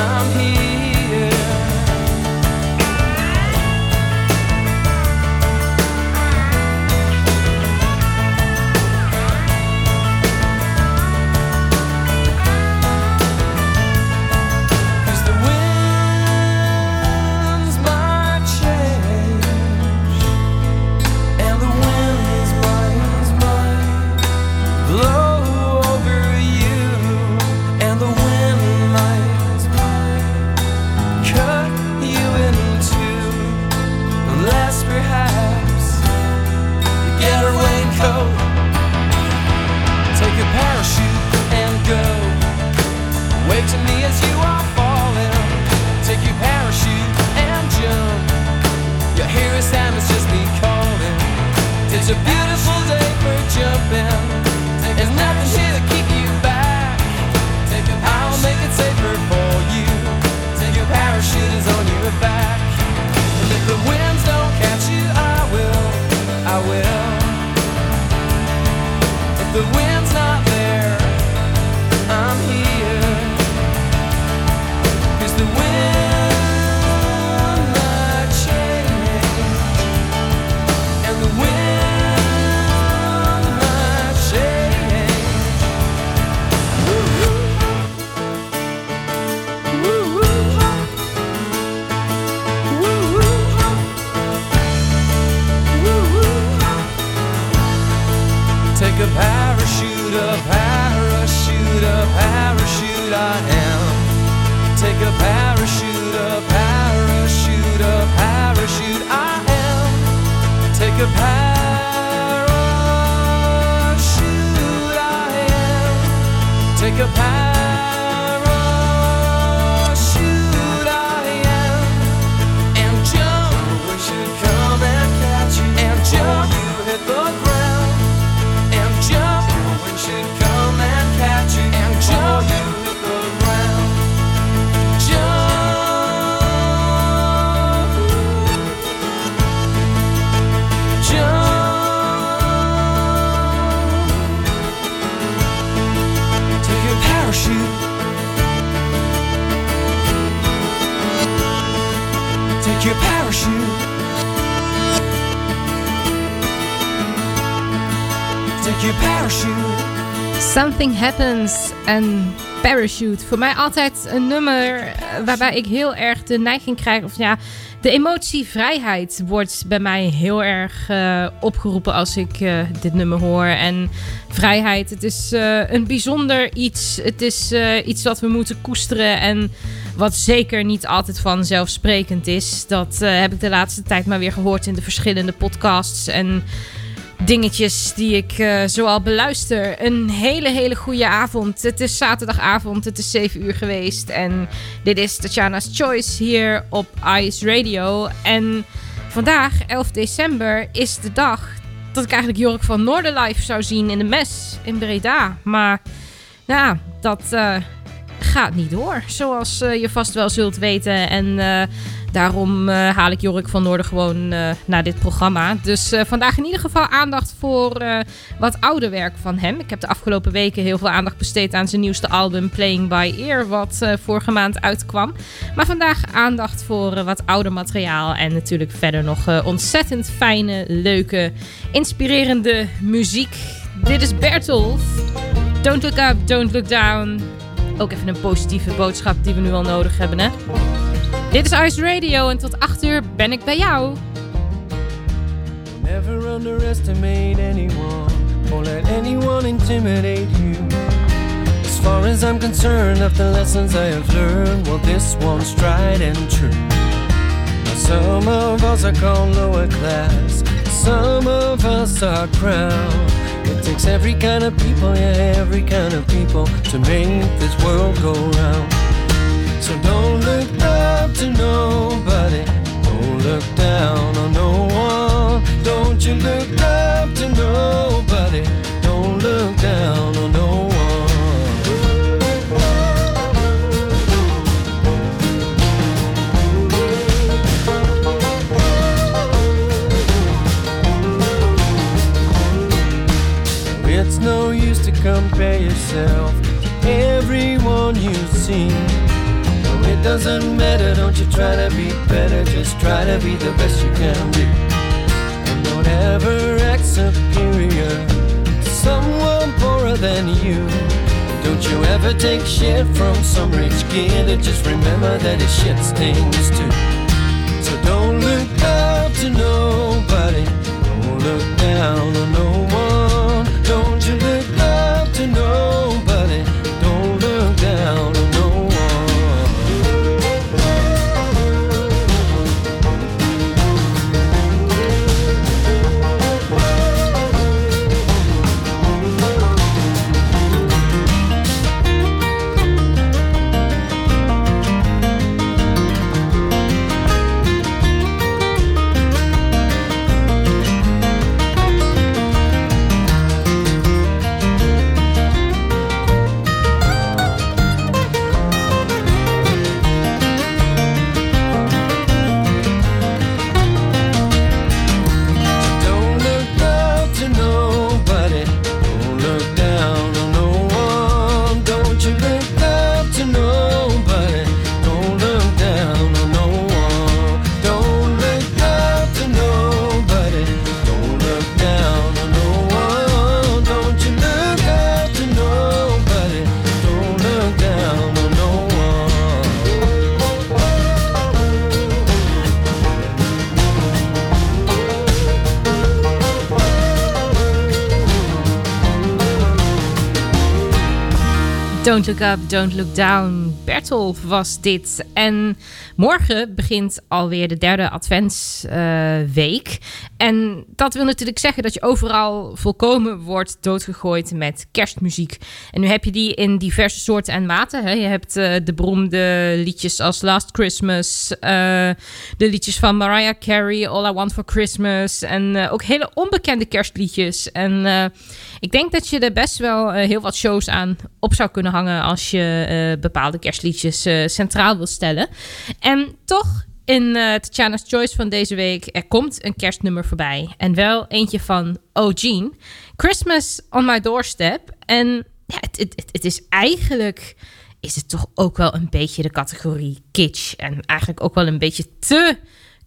I'm here. of how Something Happens and Parachute. Voor mij altijd een nummer waarbij ik heel erg de neiging krijg, of ja, de emotie vrijheid wordt bij mij heel erg eh, opgeroepen als ik eh, dit nummer hoor. En vrijheid, het is eh, een bijzonder iets. Het is iets wat we moeten koesteren en wat zeker niet altijd vanzelfsprekend is. Dat heb ik de laatste tijd maar weer gehoord in de verschillende podcasts en dingetjes die ik eh, zoal beluister. Een hele, hele goede avond. Het is zaterdagavond, het is 7 uur geweest. En dit is Tatjana's Choice hier op Ice Radio. En vandaag, 11 december, is de dag dat ik eigenlijk Jork van Noorderlife zou zien in de mes in Breda. Maar nou, dat eh, gaat niet door, zoals eh, je vast wel zult weten. En daarom eh, haal ik Jorik van Noorden gewoon eh, naar dit programma. Dus eh, vandaag in ieder geval aandacht voor wat ouder werk van hem. Ik heb de afgelopen weken heel veel aandacht besteed aan zijn nieuwste album Playing by Ear, wat vorige maand uitkwam. Maar vandaag aandacht voor wat ouder materiaal en natuurlijk verder nog ontzettend fijne, leuke, inspirerende muziek. Dit is Bertolf. Don't look up, don't look down. Ook even een positieve boodschap die we nu al nodig hebben, hè? Dit is Ice Radio en tot 8 uur ben ik bij jou. Never underestimate anyone or let anyone intimidate you. As far as I'm concerned, of the lessons I have learned, well, this one's tried and true. Some of us are called lower class, some of us are crowned. It takes every kind of people, yeah, every kind of people to make this world go round. So don't look up to nobody. Don't look down on no one. Don't you look up to nobody. Don't look down on no one. It's no use to compare yourself to everyone you see. It doesn't matter, don't you try to be better, just try to be the best you can be. And don't ever act superior someone poorer than you. Don't you ever take shit from some rich kid, just remember that his shit stings too. So don't look up to nobody, don't look down on no one. Don't you look up to nobody, Don't look up, don't look down. Bertolf was dit. En morgen begint alweer de derde adventsweek. En dat wil natuurlijk zeggen dat je overal volkomen wordt doodgegooid met kerstmuziek. En nu heb je die in diverse soorten en maten. Hè. Je hebt eh, de beroemde liedjes als Last Christmas. eh, de liedjes van Mariah Carey, All I Want for Christmas. En eh, ook hele onbekende kerstliedjes. En ik denk dat je er best wel heel wat shows aan op zou kunnen hangen als je bepaalde kerstliedjes centraal wil stellen. En toch in eh Tatjana's Choice van deze week, er komt een kerstnummer voorbij. En wel eentje van O'Gene. Christmas on my doorstep. En het, het, het, is eigenlijk is het toch ook wel een beetje de categorie kitsch. En eigenlijk ook wel een beetje te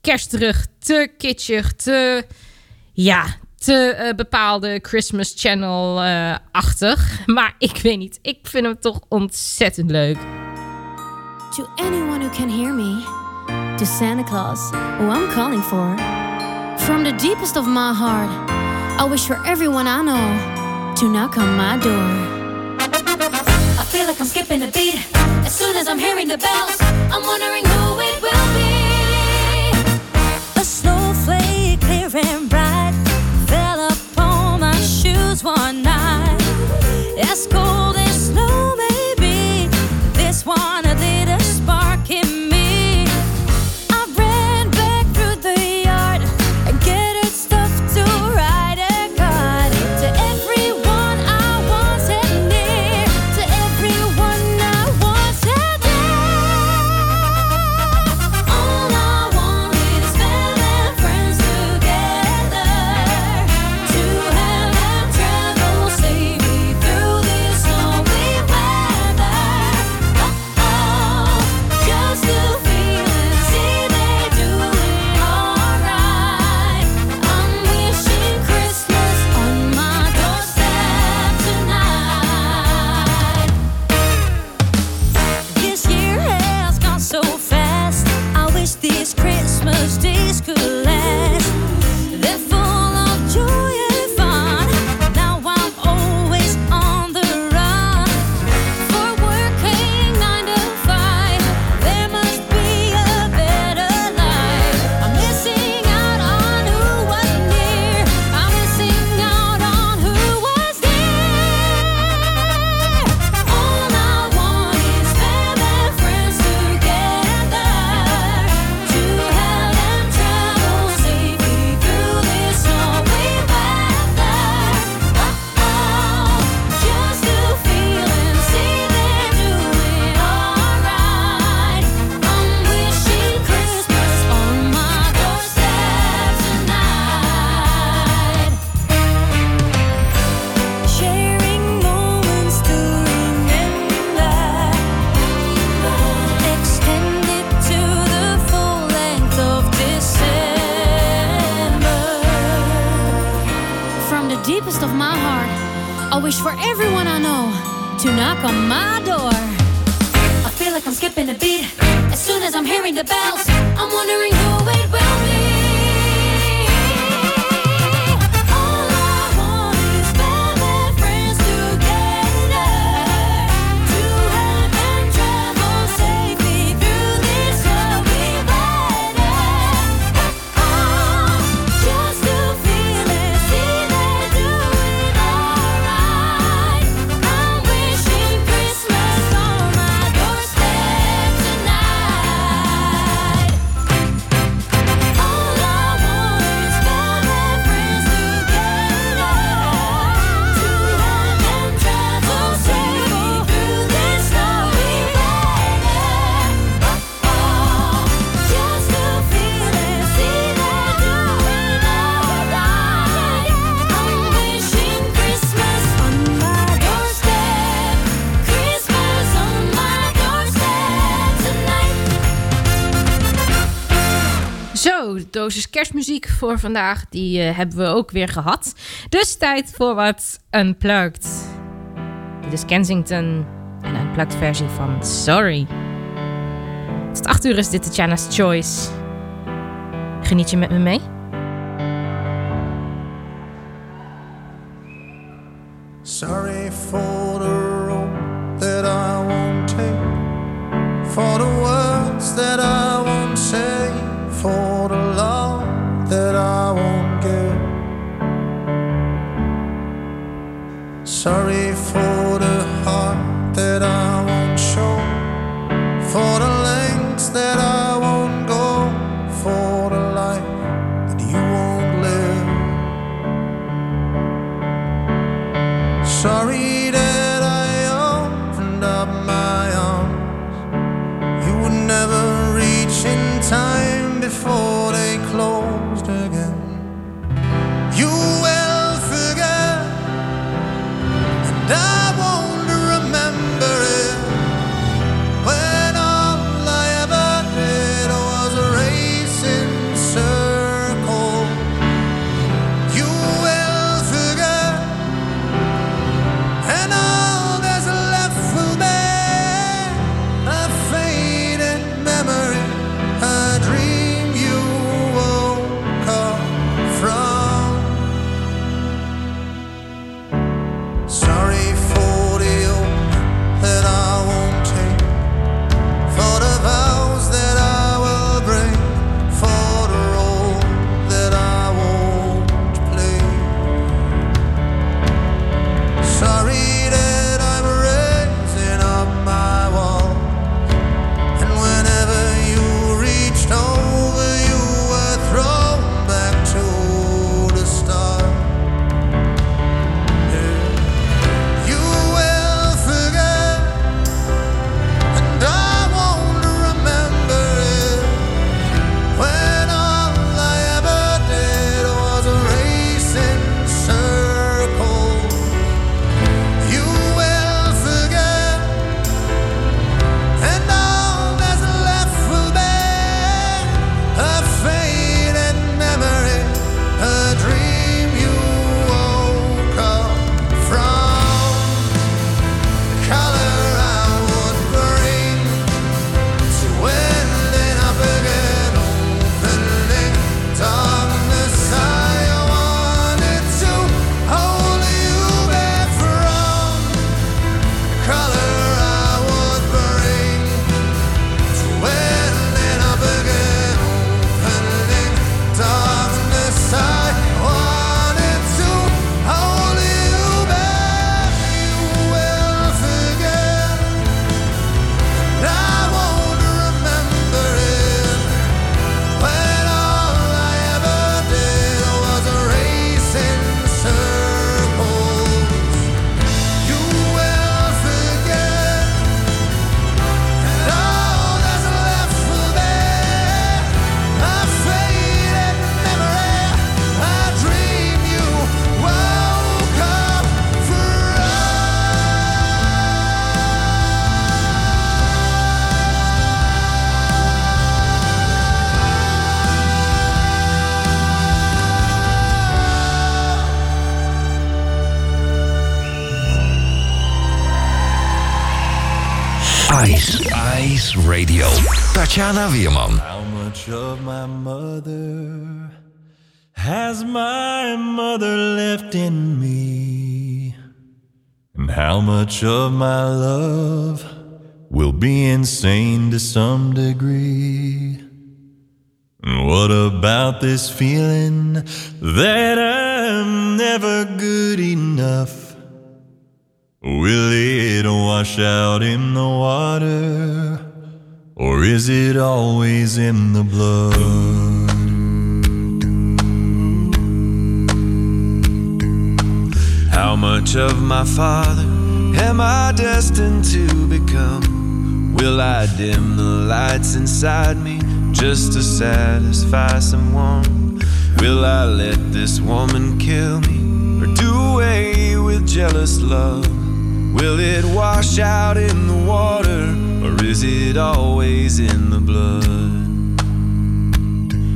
kersterig, te kitschig, te... Ja, te eh, bepaalde Christmas Channel-achtig. maar ik weet niet, ik vind hem toch ontzettend leuk. To anyone who can hear me, to Santa Claus, who I'm calling for. From the deepest of my heart, I wish for everyone I know to knock on my door. I feel like I'm skipping a beat as soon as I'm hearing the bells. I'm wondering who it will be. A snowflake clear and bright fell upon my shoes one night. Escort dosis kerstmuziek voor vandaag. Die eh, hebben we ook weer gehad. Dus tijd voor wat Unplugged. Dit is Kensington, en een Unplugged versie van Sorry. Tot 8 uur is dit de Channel's Choice. Geniet je met me mee? Sorry for the road that I won't take, for the words that I won't. sorry for Tatjana Weerman. How much of my mother has my mother left in me? And how much of my love will be insane to some degree? And what about this feeling that I'm never good enough? Will it wash out in the water? Or is it always in the blood? How much of my father am I destined to become? Will I dim the lights inside me just to satisfy someone? Will I let this woman kill me or do away with jealous love? Will it wash out in the water or is it always in the blood?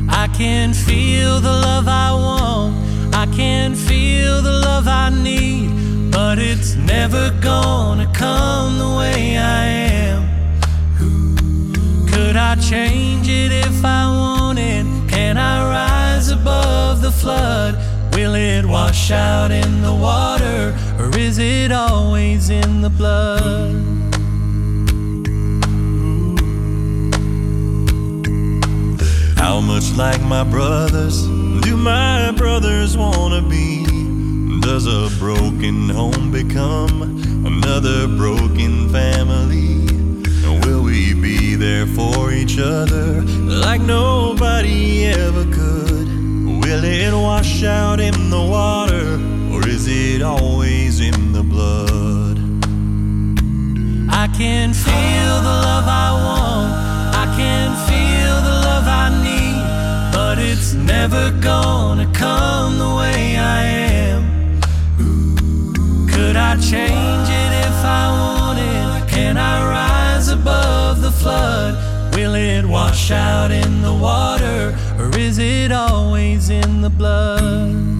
I can feel the love I want. I can feel the love I need. But it's never gonna come the way I am. Could I change it if I wanted? Can I rise above the flood? Will it wash out in the water? Or is it always in the blood? How much like my brothers do my brothers wanna be? Does a broken home become another broken family? Will we be there for each other like nobody ever could? Will it wash out in the water or is it always in the blood? I can feel the love I want. I can feel the Need. But it's never gonna come the way I am. Could I change it if I wanted? Can I rise above the flood? Will it wash out in the water? Or is it always in the blood?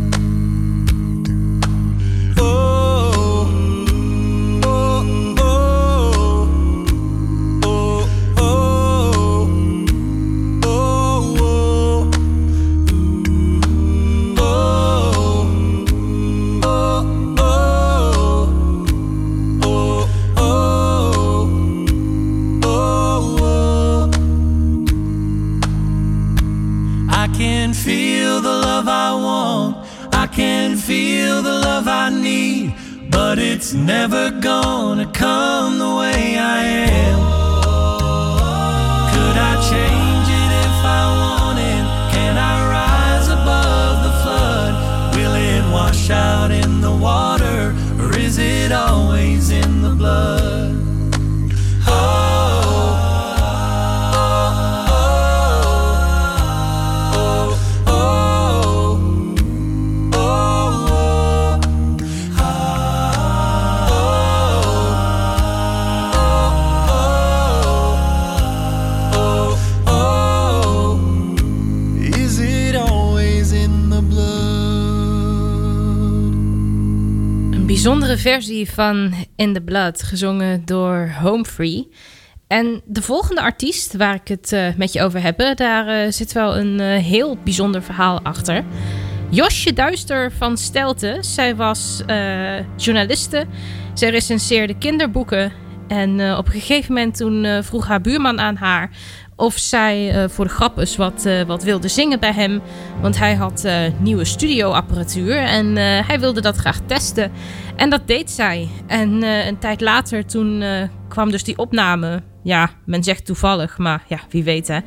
But it's never gonna come the way I am. Could I change it if I wanted? Can I rise above the flood? Will it wash out in the water? Or is it always in the blood? Bijzondere versie van In the Blood, gezongen door Home Free. En de volgende artiest waar ik het eh, met je over heb, daar eh, zit wel een eh, heel bijzonder verhaal achter. Josje Duister van Stelten. Zij was eh, journaliste. Zij recenseerde kinderboeken. En eh, op een gegeven moment toen eh, vroeg haar buurman aan haar of zij eh, voor de grap eens wat, eh, wat wilde zingen bij hem. Want hij had eh, nieuwe studioapparatuur en hij wilde dat graag testen. En dat deed zij. En een tijd later toen kwam dus die opname. Ja, men zegt toevallig, maar ja, wie weet hè.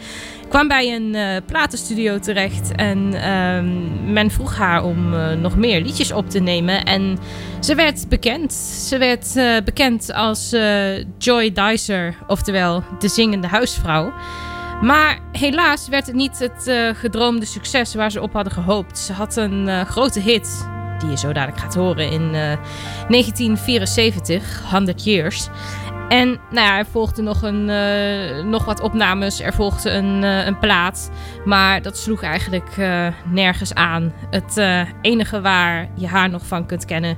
Kwam bij een eh, platenstudio terecht en ehm, men vroeg haar om eh, nog meer liedjes op te nemen. En ze werd bekend. Ze werd eh, bekend als Joy Dicer, oftewel de zingende huisvrouw. Maar helaas werd het niet het gedroomde succes waar ze op hadden gehoopt. Ze had een grote hit, die je zo dadelijk gaat horen, in eh, 1974, 100 Years. En nou ja, er volgde nog, een, eh, nog wat opnames. Er volgde een, uh, een plaat. Maar dat sloeg eigenlijk uh, nergens aan. Het enige waar je haar nog van kunt kennen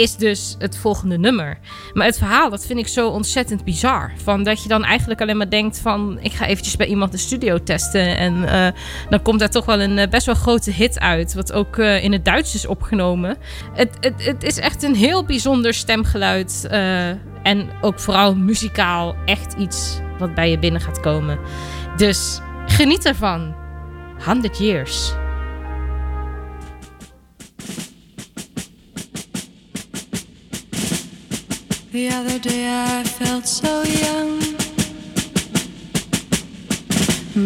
is dus het volgende nummer. Maar het verhaal, dat vind ik zo ontzettend bizar. Van dat je dan eigenlijk alleen maar denkt van... ik ga eventjes bij iemand de studio testen. En dan komt daar toch wel een best wel grote hit uit. Wat ook in het Duits is opgenomen. Het, het, het is echt een heel bijzonder stemgeluid... En ook vooral muzikaal echt iets wat bij je binnen gaat komen. Dus geniet ervan. 100 years. The other day I felt so young.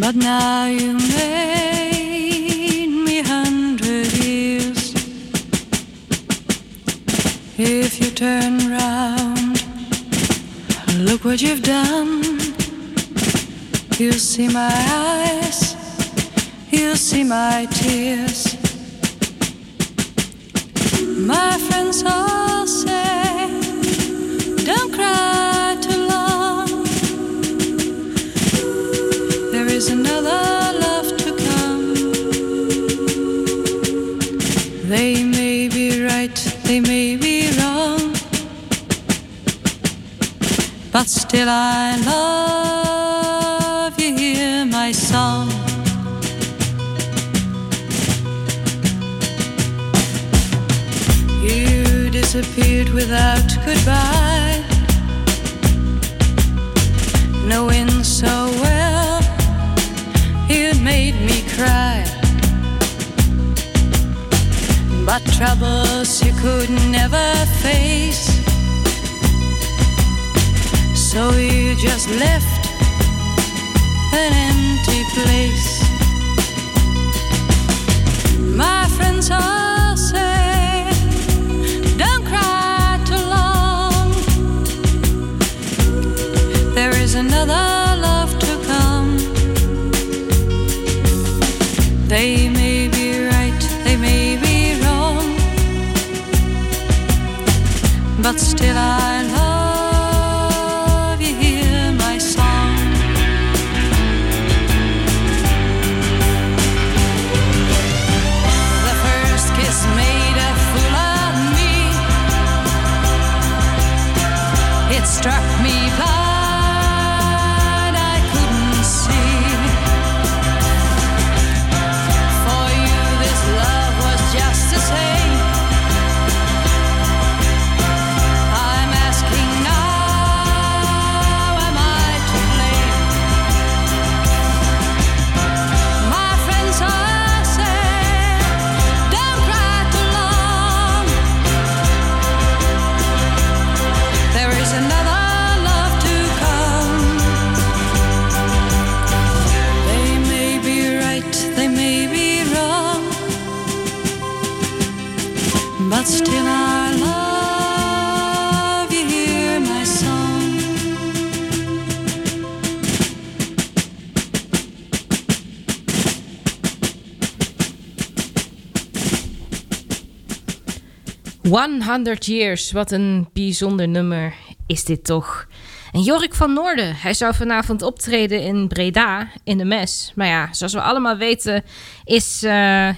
But now you made me hundred years. If you turn round Look what you've done. You'll see my eyes, you'll see my tears. My friends all say, still I love you. Hear my song. You disappeared without goodbye, knowing cry. But troubles you could never face so you just left an empty place. My friends all 100 Years, wat een bijzonder nummer is dit toch. En Jorik van Noorden, hij zou vanavond optreden in Breda in de mes. Maar ja, zoals we allemaal weten, is, uh,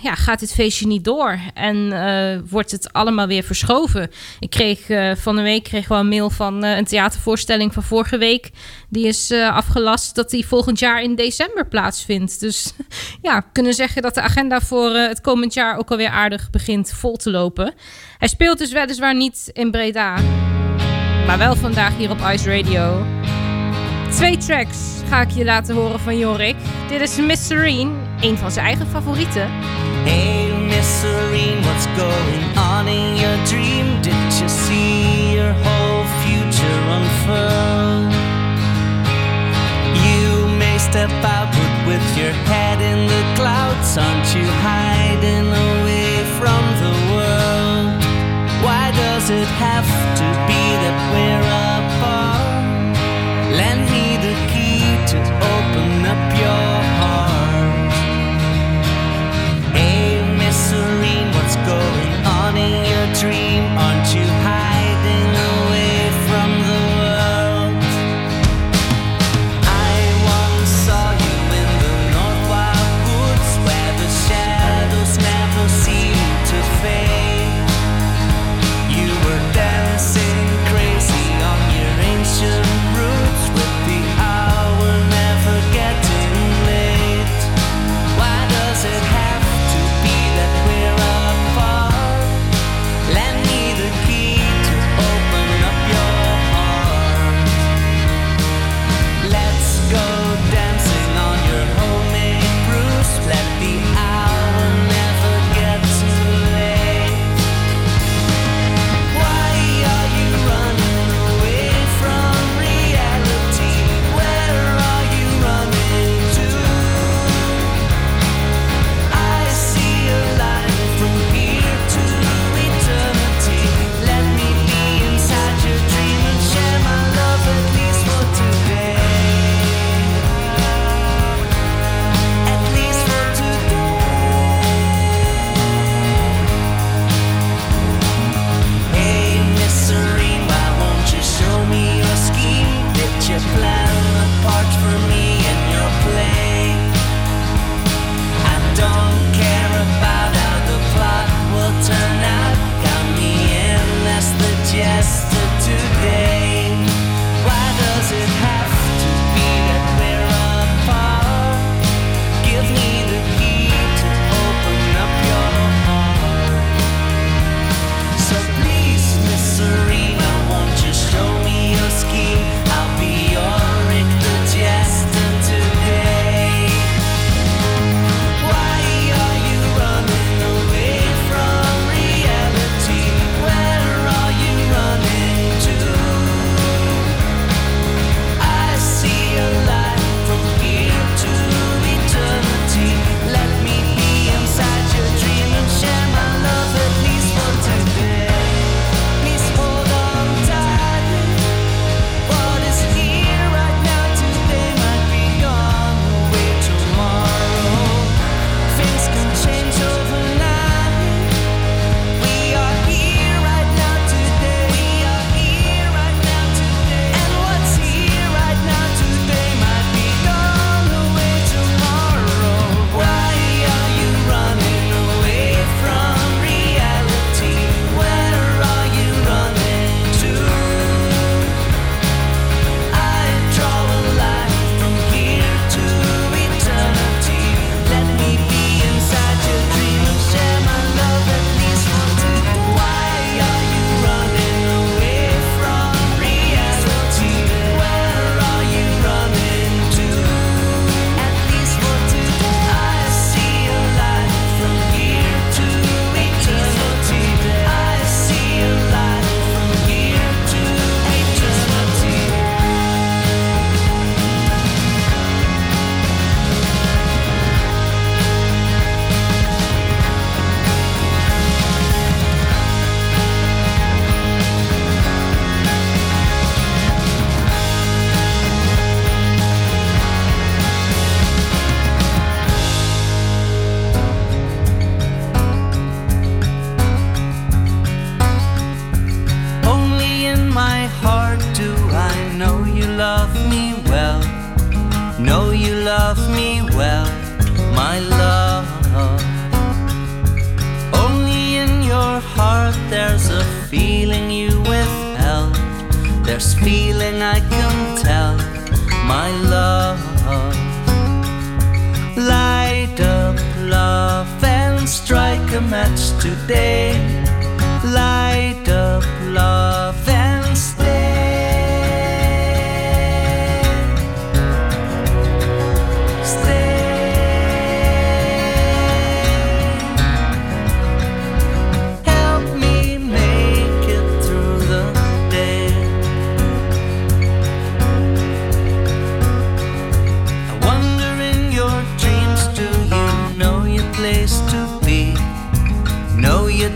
ja, gaat dit feestje niet door. En uh, wordt het allemaal weer verschoven. Ik kreeg uh, van de week kreeg wel een mail van een theatervoorstelling van vorige week. Die is afgelast dat die volgend jaar in december plaatsvindt. Dus ja, kunnen zeggen dat de agenda voor het komend jaar ook alweer aardig begint vol te lopen. Hij speelt dus weliswaar niet in Breda. Maar wel vandaag hier op Ice Radio. Twee tracks ga ik je laten horen van Jorik. Dit is Miss Serene, een van zijn eigen favorieten. Hey Miss Serene, what's going on in your dream? Did you see your whole future unfurl? You may step outward with your head in the clouds. Aren't you hiding away from the world? Why does it have to be we're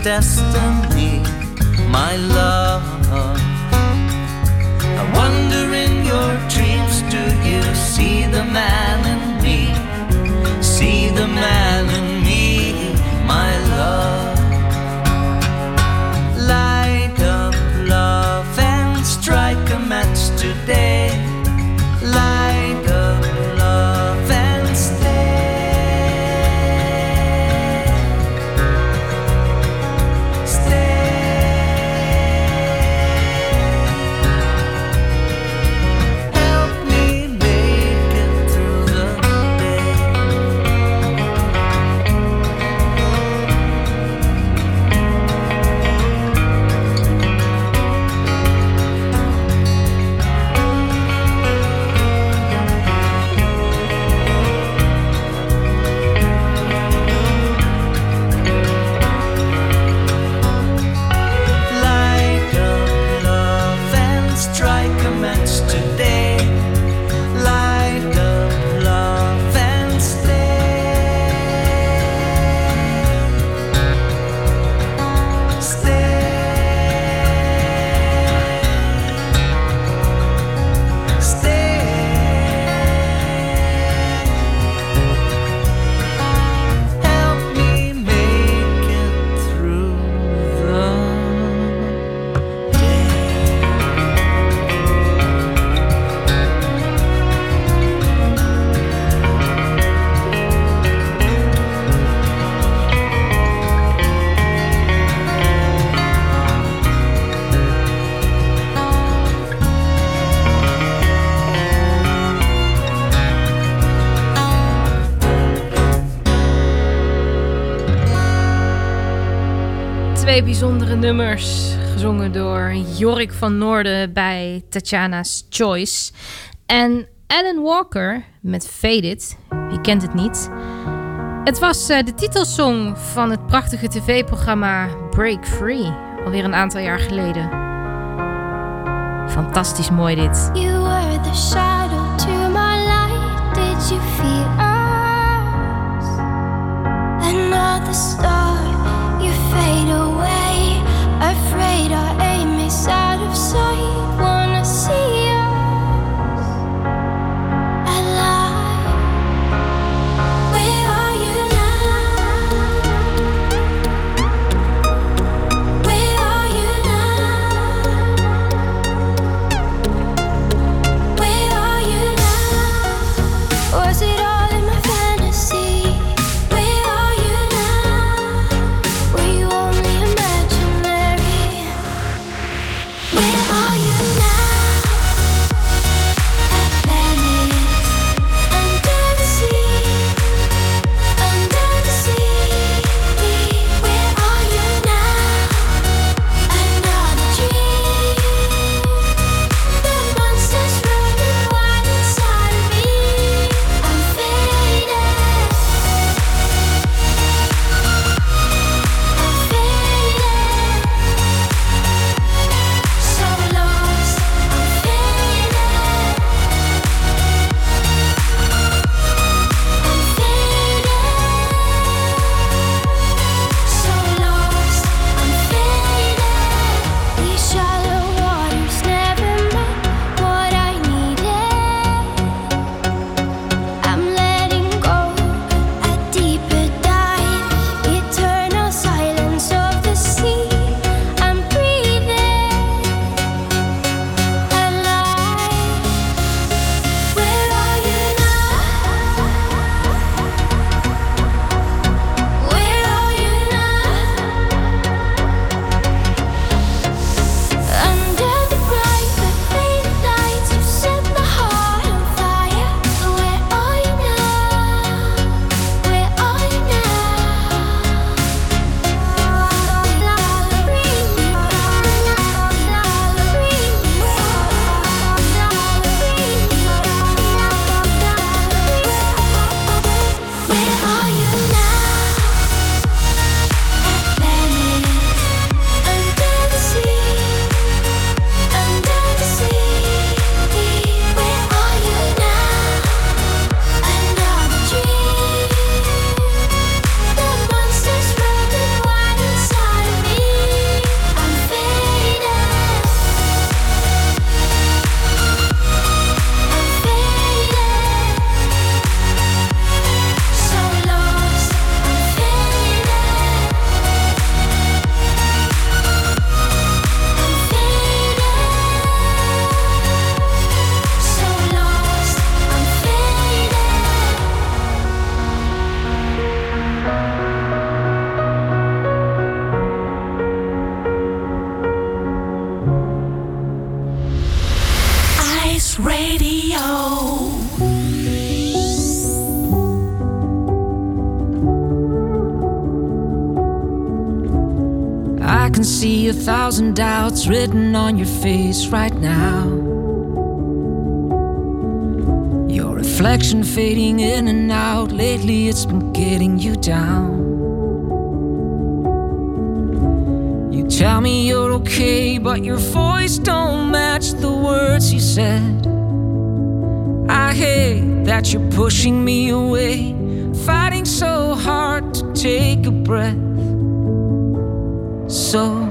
destiny, my love. I wonder in your dreams, do you see the man in me? See the man bijzondere nummers gezongen door Jorik van Noorden bij Tatjana's Choice. En Alan Walker met Faded, wie kent het niet? Het was eh, de titelsong van het prachtige tv-programma Break Free, alweer een aantal jaar geleden. Fantastisch mooi dit. You the shadow to my light, did you feel? Another star. I thousand doubts written on your face right now. Your reflection fading in and out. Lately, it's been getting you down. You tell me you're okay, but your voice don't match the words you said. I hate that you're pushing me away, fighting so hard to take a breath. So,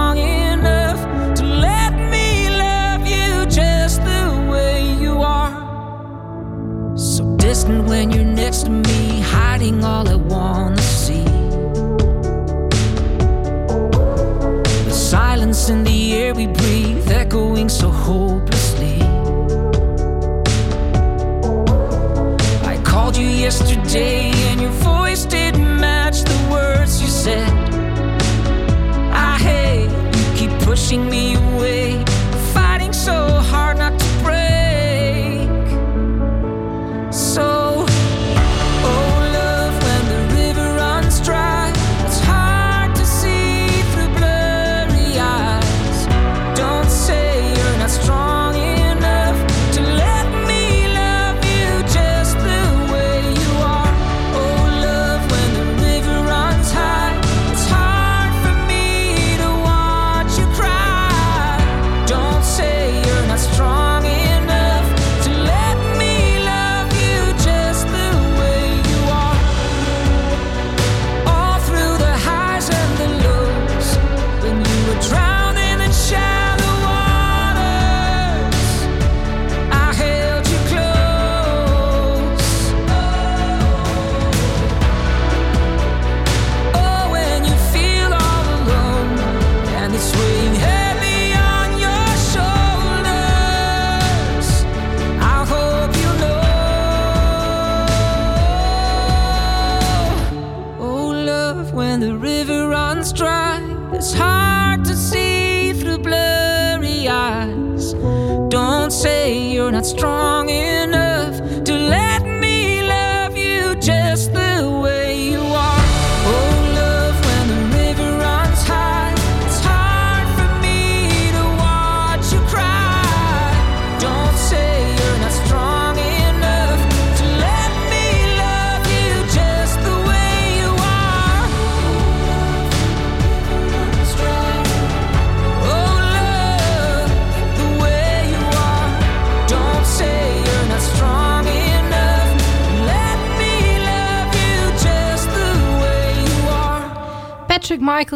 when you're next to me, hiding all I wanna see. The silence in the air we breathe, echoing so hopelessly. I called you yesterday, and your voice didn't match the words you said. I hate you keep pushing me away,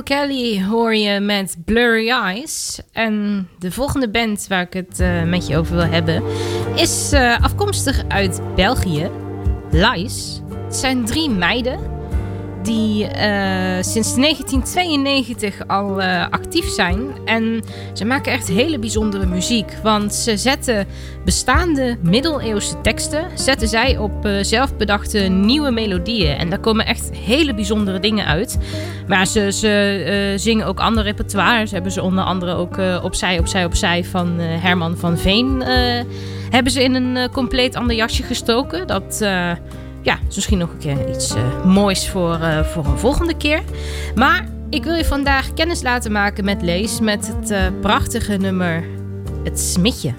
Kelly hoor je met Blurry Eyes. En de volgende band waar ik het eh, met je over wil hebben... is eh, afkomstig uit België. Lies. Het zijn drie meiden die eh, sinds 1992 al eh, actief zijn. En ze maken echt hele bijzondere muziek. Want ze zetten bestaande middeleeuwse teksten... zetten zij op eh, zelfbedachte nieuwe melodieën. En daar komen echt hele bijzondere dingen uit. Maar ze, ze zingen ook ander repertoire. Ze hebben ze onder andere ook Opzij, Opzij, Opzij van Herman van Veen... hebben ze in een compleet ander jasje gestoken. Dat... ja, is misschien nog een keer iets eh, moois voor, eh, voor een volgende keer. Maar ik wil je vandaag kennis laten maken met Lees. Met het eh, prachtige nummer Het Smitje.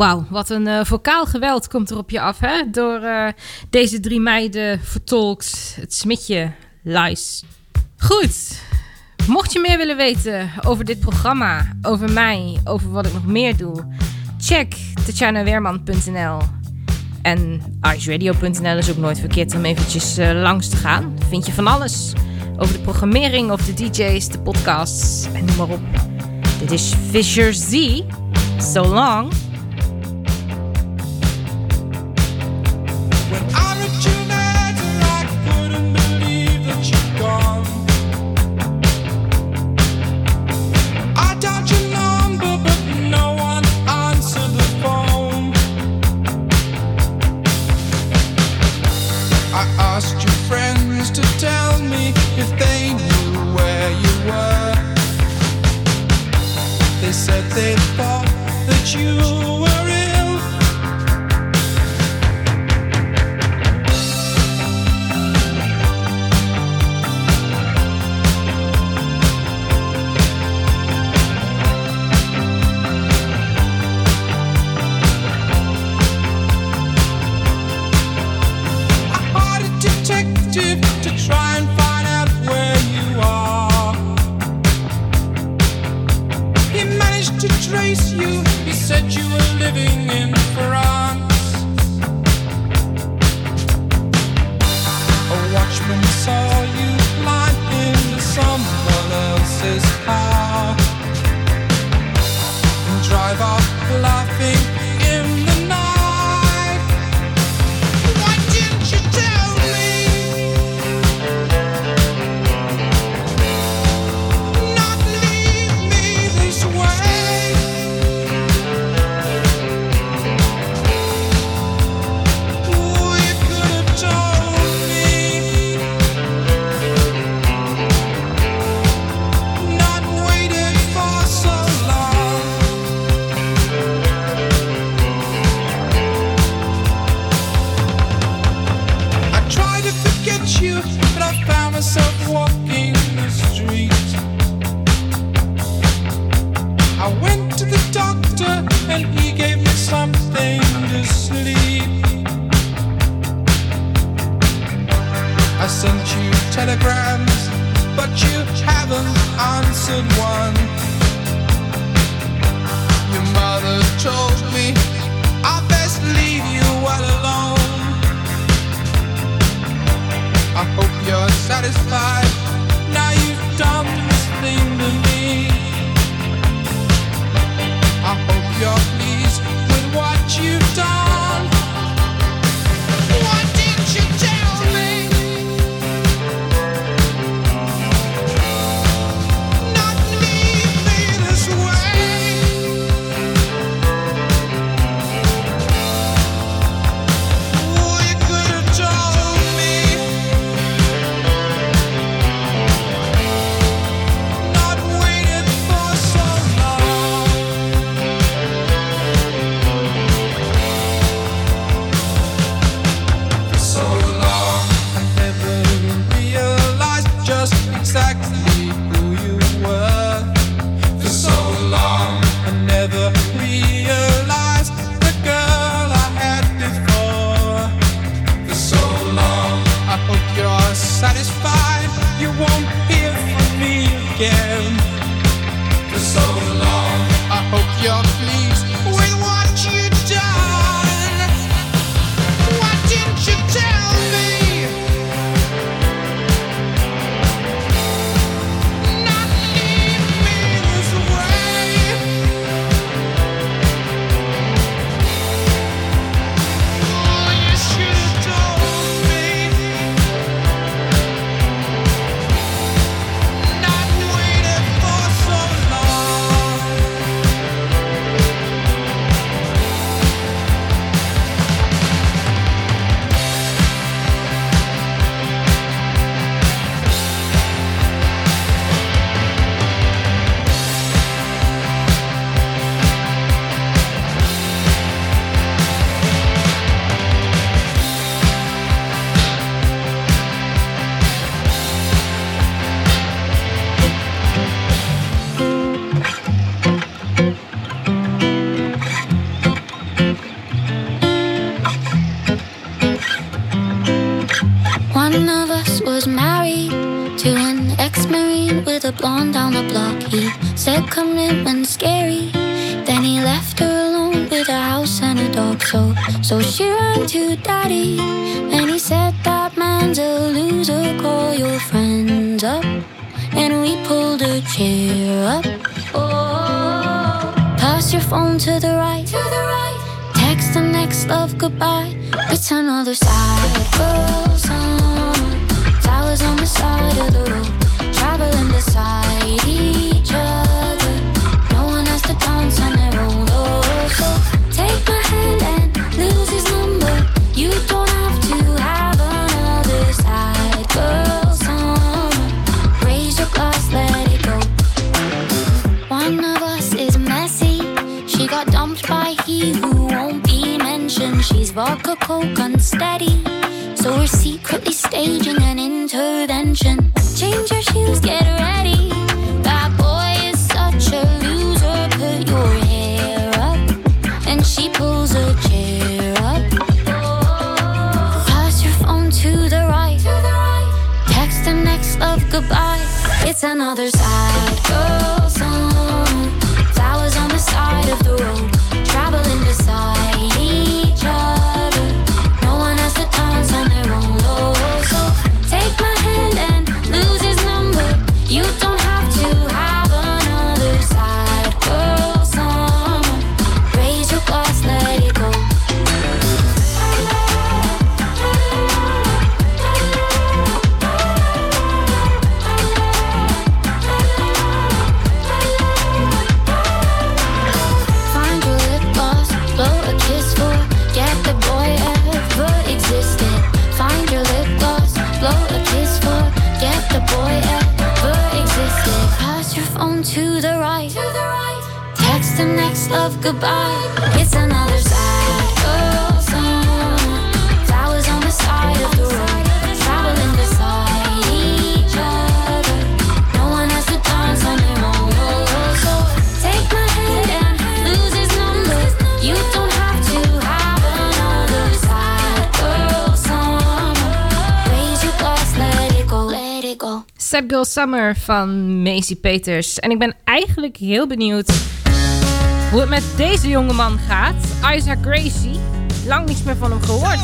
Wauw, wat een uh, vocaal geweld komt er op je af, hè? Door uh, deze drie meiden vertolkt het smitje Lies. Goed, mocht je meer willen weten over dit programma, over mij, over wat ik nog meer doe, check tatjanaweerman.nl. En iceradio.nl is ook nooit verkeerd om eventjes uh, langs te gaan. Vind je van alles over de programmering of de DJ's, de podcasts en noem maar op. Dit is Fisher Z. So long. Thank daddy, and he said that man's a loser. Call your friends up, and we pulled a chair up. Oh, pass your phone to the right, to the right. Text the next love goodbye. It's another sad girl song. Flowers on the side of the road, traveling beside She's vodka coke unsteady. So we're secretly staging an intervention. Change your shoes, get ready. That boy is such a loser. Put your hair up. And she pulls a chair up. Pass your phone to the right. Text the next love goodbye. It's another sad goodbye. No one has on so take my Girl Summer. Van Macy Peters. En ik ben eigenlijk heel benieuwd hoe het met deze jongeman gaat. Isaac Gracie. Lang niets meer van hem gehoord.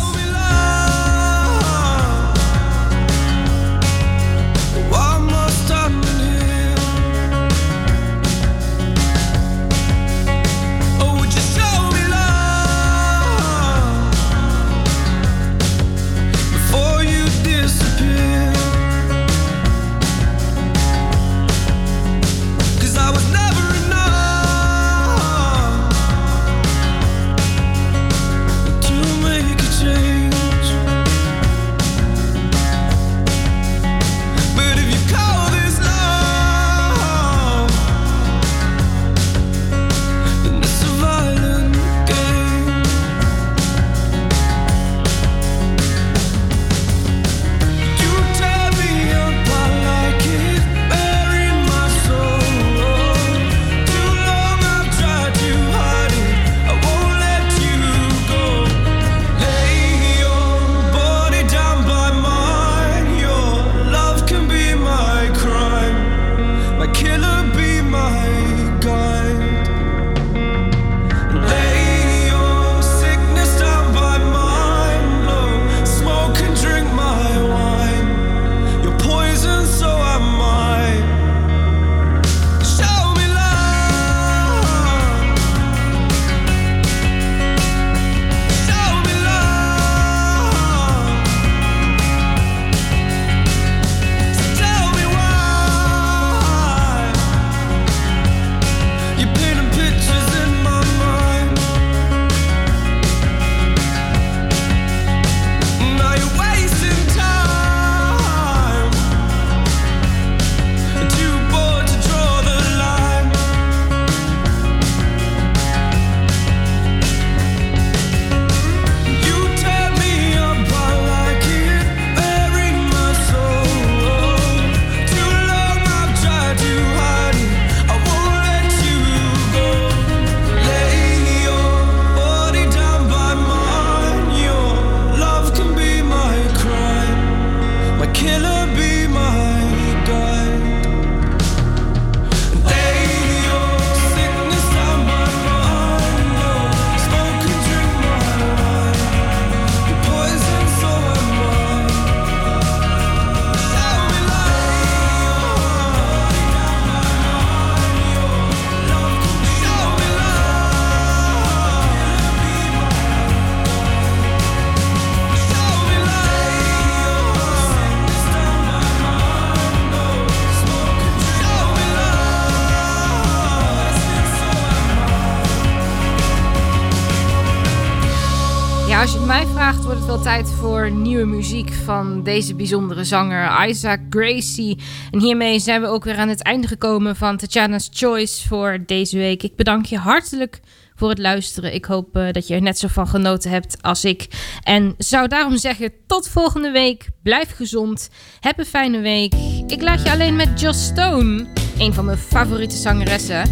Muziek van deze bijzondere zanger Isaac Gracie. En hiermee zijn we ook weer aan het einde gekomen van Tatjana's Choice voor deze week. Ik bedank je hartelijk voor het luisteren. Ik hoop uh, dat je er net zo van genoten hebt als ik. En zou daarom zeggen, tot volgende week. Blijf gezond. Heb een fijne week. Ik laat je alleen met Joss Stone, een van mijn favoriete zangeressen.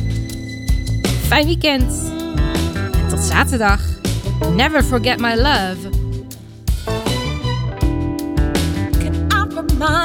Fijn weekend. En tot zaterdag. Never forget my love.